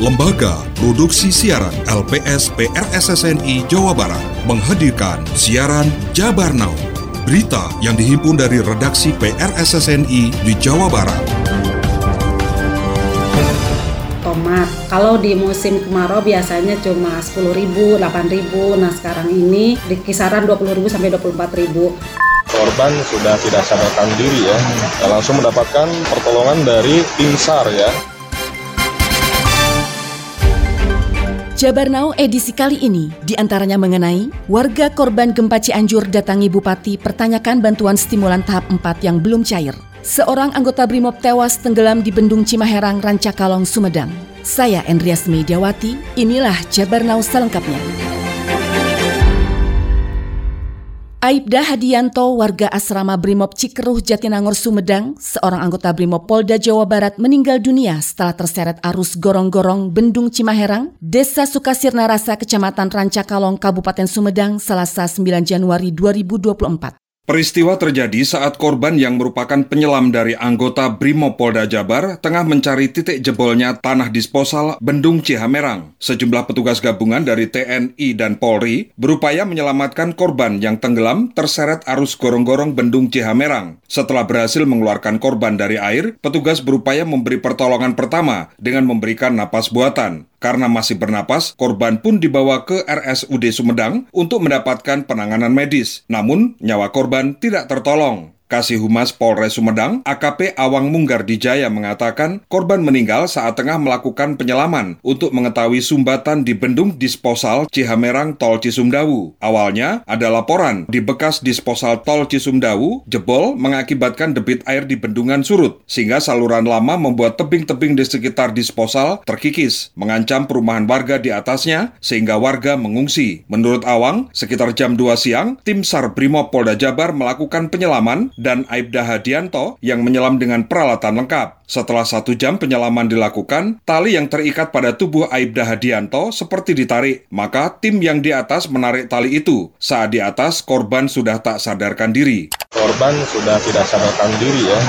Lembaga Produksi Siaran LPS PRSSNI Jawa Barat menghadirkan siaran Jabar Now. Berita yang dihimpun dari redaksi PRSSNI di Jawa Barat. Tomat, kalau di musim kemarau biasanya cuma 10.000, 8.000. Nah sekarang ini di kisaran 20.000 sampai 24.000 korban sudah tidak sadarkan diri ya, langsung mendapatkan pertolongan dari tim SAR ya. Jabar Now edisi kali ini di antaranya mengenai warga korban gempa Cianjur datangi Bupati pertanyakan bantuan stimulan tahap 4 yang belum cair. Seorang anggota BRIMOB tewas tenggelam di Bendung Cimaherang, Rancakalong, Sumedang. Saya Endrias Mediawati, inilah Jabar Now selengkapnya. Aibda Hadianto, warga asrama Brimob Cikeruh Jatinangor Sumedang, seorang anggota Brimob Polda Jawa Barat meninggal dunia setelah terseret arus gorong-gorong Bendung Cimaherang, Desa Sukasirna Rasa, Kecamatan Rancakalong, Kabupaten Sumedang, Selasa 9 Januari 2024. Peristiwa terjadi saat korban yang merupakan penyelam dari anggota Brimo Polda Jabar tengah mencari titik jebolnya tanah disposal Bendung Cihamerang. Sejumlah petugas gabungan dari TNI dan Polri berupaya menyelamatkan korban yang tenggelam terseret arus gorong-gorong Bendung Cihamerang. Setelah berhasil mengeluarkan korban dari air, petugas berupaya memberi pertolongan pertama dengan memberikan napas buatan. Karena masih bernapas, korban pun dibawa ke RSUD Sumedang untuk mendapatkan penanganan medis. Namun, nyawa korban tidak tertolong. Kasih Humas Polres Sumedang, AKP Awang Munggar Dijaya mengatakan korban meninggal saat tengah melakukan penyelaman untuk mengetahui sumbatan di bendung disposal Cihamerang Tol Cisumdawu. Awalnya ada laporan di bekas disposal Tol Cisumdawu jebol mengakibatkan debit air di bendungan surut, sehingga saluran lama membuat tebing-tebing di sekitar disposal terkikis, mengancam perumahan warga di atasnya sehingga warga mengungsi. Menurut Awang, sekitar jam 2 siang, tim SAR Brimob Polda Jabar melakukan penyelaman dan Aibda Hadianto yang menyelam dengan peralatan lengkap. Setelah satu jam penyelaman dilakukan, tali yang terikat pada tubuh Aibda Hadianto seperti ditarik. Maka tim yang di atas menarik tali itu. Saat di atas, korban sudah tak sadarkan diri. Korban sudah tidak sadarkan diri ya,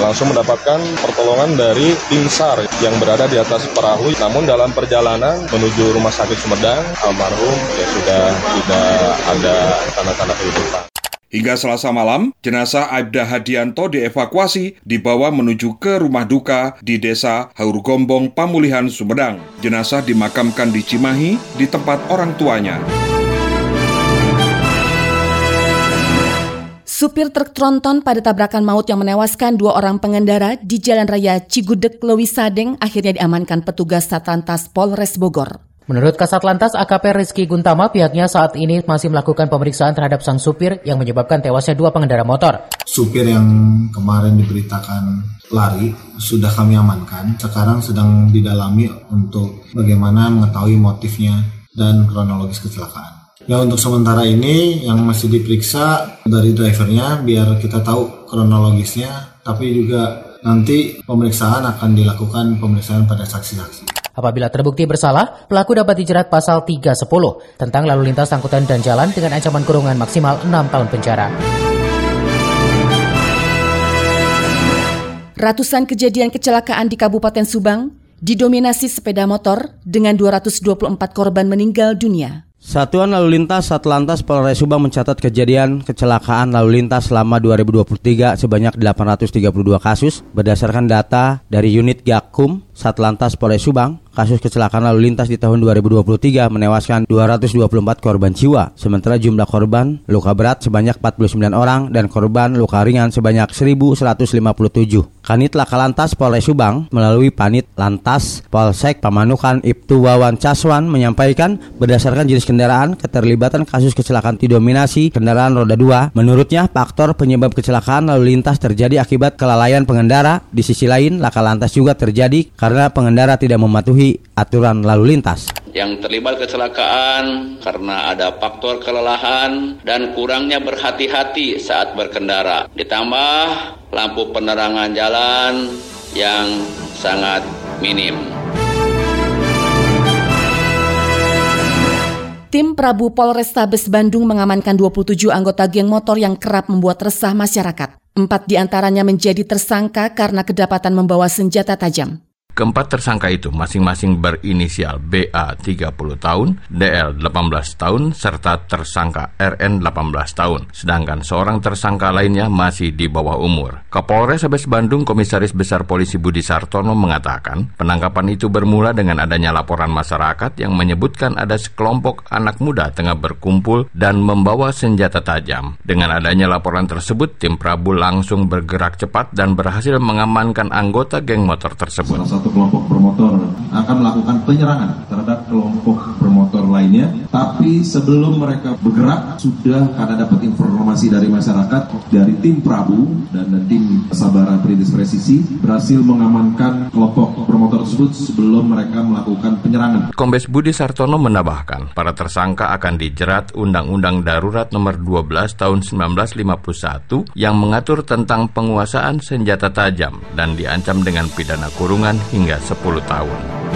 langsung mendapatkan pertolongan dari tim SAR yang berada di atas perahu. Namun dalam perjalanan menuju rumah sakit Sumedang, almarhum ya sudah tidak ada tanda-tanda kehidupan. Hingga selasa malam, jenazah Aibda Hadianto dievakuasi dibawa menuju ke rumah duka di desa Haurgombong, Pamulihan, Sumedang. Jenazah dimakamkan di Cimahi di tempat orang tuanya. Supir truk tronton pada tabrakan maut yang menewaskan dua orang pengendara di Jalan Raya Cigudeg, Lewisadeng akhirnya diamankan petugas Satlantas Polres Bogor. Menurut Kasat Lantas AKP Rizky Guntama, pihaknya saat ini masih melakukan pemeriksaan terhadap sang supir yang menyebabkan tewasnya dua pengendara motor. Supir yang kemarin diberitakan lari sudah kami amankan. Sekarang sedang didalami untuk bagaimana mengetahui motifnya dan kronologis kecelakaan. Ya untuk sementara ini yang masih diperiksa dari drivernya biar kita tahu kronologisnya, tapi juga nanti pemeriksaan akan dilakukan pemeriksaan pada saksi-saksi. Apabila terbukti bersalah, pelaku dapat dijerat pasal 310 tentang lalu lintas angkutan dan jalan dengan ancaman kurungan maksimal 6 tahun penjara. Ratusan kejadian kecelakaan di Kabupaten Subang didominasi sepeda motor dengan 224 korban meninggal dunia. Satuan Lalu Lintas Satlantas Polres Subang mencatat kejadian kecelakaan lalu lintas selama 2023 sebanyak 832 kasus berdasarkan data dari unit Gakum Satlantas Polres Subang kasus kecelakaan lalu lintas di tahun 2023 menewaskan 224 korban jiwa, sementara jumlah korban luka berat sebanyak 49 orang dan korban luka ringan sebanyak 1157. Kanit Laka Lantas Polres Subang melalui Panit Lantas Polsek Pamanukan Ibtu Wawan Caswan menyampaikan berdasarkan jenis kendaraan keterlibatan kasus kecelakaan didominasi kendaraan roda 2. Menurutnya faktor penyebab kecelakaan lalu lintas terjadi akibat kelalaian pengendara. Di sisi lain, laka lantas juga terjadi karena pengendara tidak mematuhi mematuhi aturan lalu lintas. Yang terlibat kecelakaan karena ada faktor kelelahan dan kurangnya berhati-hati saat berkendara. Ditambah lampu penerangan jalan yang sangat minim. Tim Prabu Polrestabes Bandung mengamankan 27 anggota geng motor yang kerap membuat resah masyarakat. Empat di antaranya menjadi tersangka karena kedapatan membawa senjata tajam. Keempat tersangka itu masing-masing berinisial BA 30 tahun, DL 18 tahun, serta tersangka RN 18 tahun. Sedangkan seorang tersangka lainnya masih di bawah umur. Kapolres Abes Bandung Komisaris Besar Polisi Budi Sartono mengatakan penangkapan itu bermula dengan adanya laporan masyarakat yang menyebutkan ada sekelompok anak muda tengah berkumpul dan membawa senjata tajam. Dengan adanya laporan tersebut, tim Prabu langsung bergerak cepat dan berhasil mengamankan anggota geng motor tersebut. Salah satu kelompok bermotor akan melakukan penyerangan terhadap kelompok lainnya. Tapi sebelum mereka bergerak, sudah karena dapat informasi dari masyarakat, dari tim Prabu dan tim Sabara Perintis Presisi berhasil mengamankan kelompok bermotor tersebut sebelum mereka melakukan penyerangan. Kombes Budi Sartono menambahkan, para tersangka akan dijerat Undang-Undang Darurat Nomor 12 Tahun 1951 yang mengatur tentang penguasaan senjata tajam dan diancam dengan pidana kurungan hingga 10 tahun.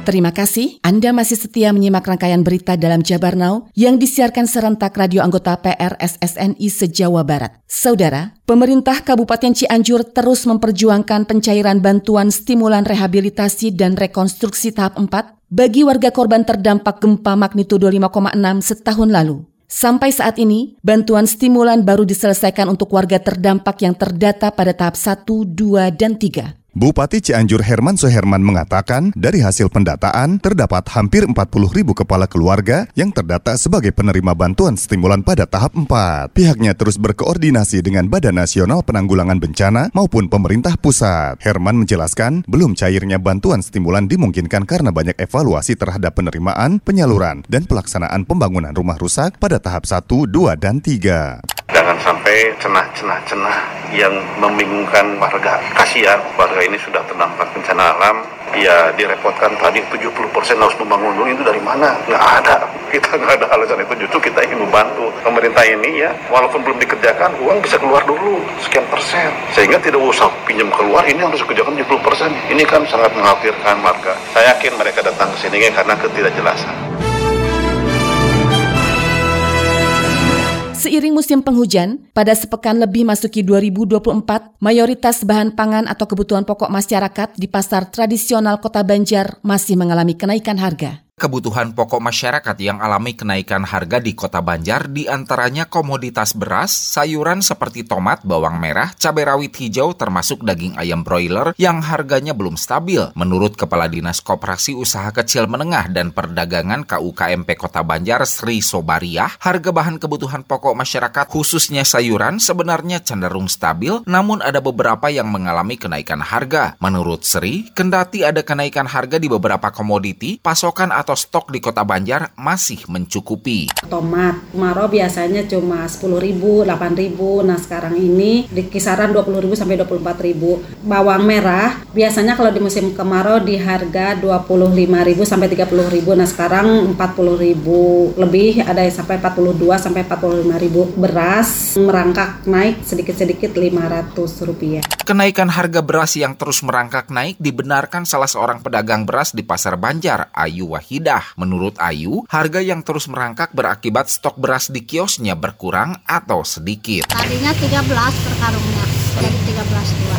Terima kasih Anda masih setia menyimak rangkaian berita dalam Jabar Now yang disiarkan serentak radio anggota PRSSNI se-Jawa Barat. Saudara, pemerintah Kabupaten Cianjur terus memperjuangkan pencairan bantuan stimulan rehabilitasi dan rekonstruksi tahap 4 bagi warga korban terdampak gempa magnitudo 5,6 setahun lalu. Sampai saat ini, bantuan stimulan baru diselesaikan untuk warga terdampak yang terdata pada tahap 1, 2, dan 3. Bupati Cianjur Herman Soherman mengatakan dari hasil pendataan terdapat hampir 40 ribu kepala keluarga yang terdata sebagai penerima bantuan stimulan pada tahap 4. Pihaknya terus berkoordinasi dengan Badan Nasional Penanggulangan Bencana maupun pemerintah pusat. Herman menjelaskan belum cairnya bantuan stimulan dimungkinkan karena banyak evaluasi terhadap penerimaan, penyaluran, dan pelaksanaan pembangunan rumah rusak pada tahap 1, 2, dan 3 jangan sampai cenah-cenah-cenah yang membingungkan warga. Kasihan warga ini sudah terdampak bencana alam, ya direpotkan tadi 70% harus membangun dulu itu dari mana? Nggak ada. Kita nggak ada alasan itu, justru kita ingin membantu pemerintah ini ya, walaupun belum dikerjakan, uang bisa keluar dulu sekian persen. Sehingga tidak usah pinjam keluar, ini harus dikerjakan 70 persen. Ini kan sangat mengkhawatirkan warga. Saya yakin mereka datang ke sini karena ketidakjelasan. Seiring musim penghujan, pada sepekan lebih masuki 2024, mayoritas bahan pangan atau kebutuhan pokok masyarakat di pasar tradisional Kota Banjar masih mengalami kenaikan harga kebutuhan pokok masyarakat yang alami kenaikan harga di Kota Banjar di antaranya komoditas beras, sayuran seperti tomat, bawang merah, cabai rawit hijau termasuk daging ayam broiler yang harganya belum stabil. Menurut Kepala Dinas Koperasi Usaha Kecil Menengah dan Perdagangan KUKMP Kota Banjar Sri Sobariah, harga bahan kebutuhan pokok masyarakat khususnya sayuran sebenarnya cenderung stabil namun ada beberapa yang mengalami kenaikan harga. Menurut Sri, kendati ada kenaikan harga di beberapa komoditi, pasokan atau atau stok di kota Banjar masih mencukupi. Tomat kemarau biasanya cuma 10.000, 8.000. Nah, sekarang ini di kisaran 20.000 sampai 24.000. Bawang merah biasanya kalau di musim kemarau di harga 25.000 sampai 30.000. Nah, sekarang 40.000 lebih, ada yang sampai 42 sampai 45.000. Beras merangkak naik sedikit-sedikit 500 rupiah. Kenaikan harga beras yang terus merangkak naik dibenarkan salah seorang pedagang beras di Pasar Banjar, Ayu Wahid lidah. Menurut Ayu, harga yang terus merangkak berakibat stok beras di kiosnya berkurang atau sedikit. Tadinya 13 per karungnya, jadi 13 dua.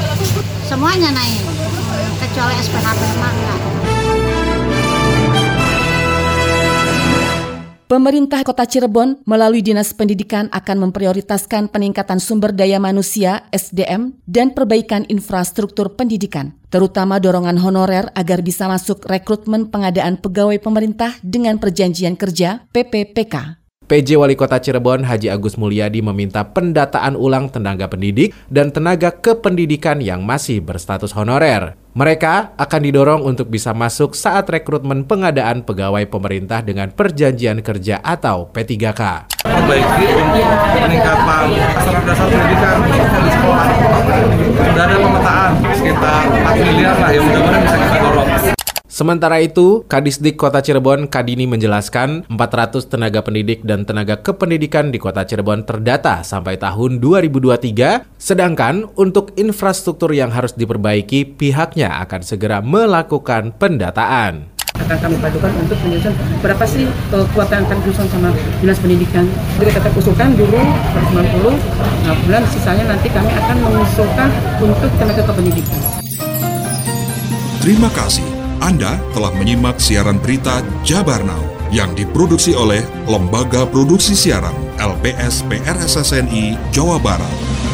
Semuanya naik, kecuali SPHB mah Pemerintah Kota Cirebon melalui Dinas Pendidikan akan memprioritaskan peningkatan sumber daya manusia (SDM) dan perbaikan infrastruktur pendidikan, terutama dorongan honorer agar bisa masuk rekrutmen pengadaan pegawai pemerintah dengan perjanjian kerja (PPPK). PJ Wali Kota Cirebon Haji Agus Mulyadi meminta pendataan ulang tenaga pendidik dan tenaga kependidikan yang masih berstatus honorer. Mereka akan didorong untuk bisa masuk saat rekrutmen pengadaan pegawai pemerintah dengan perjanjian kerja atau P3K. Perbaiki untuk peningkatan sarana dasar pendidikan di sekolah. Sudah ada pemetaan sekitar 4 miliar lah yang mudah-mudahan bisa kita dorong. Sementara itu, Kadisdik Kota Cirebon Kadini menjelaskan 400 tenaga pendidik dan tenaga kependidikan di Kota Cirebon terdata sampai tahun 2023, sedangkan untuk infrastruktur yang harus diperbaiki pihaknya akan segera melakukan pendataan akan kami padukan untuk menyusun berapa sih kuota yang akan disusun sama dinas pendidikan. Jadi kita usulkan dulu 190, nah bulan sisanya nanti kami akan mengusulkan untuk tenaga kependidikan. Terima kasih. Anda telah menyimak siaran berita Jabar Now yang diproduksi oleh Lembaga Produksi Siaran LPS PRSSNI Jawa Barat.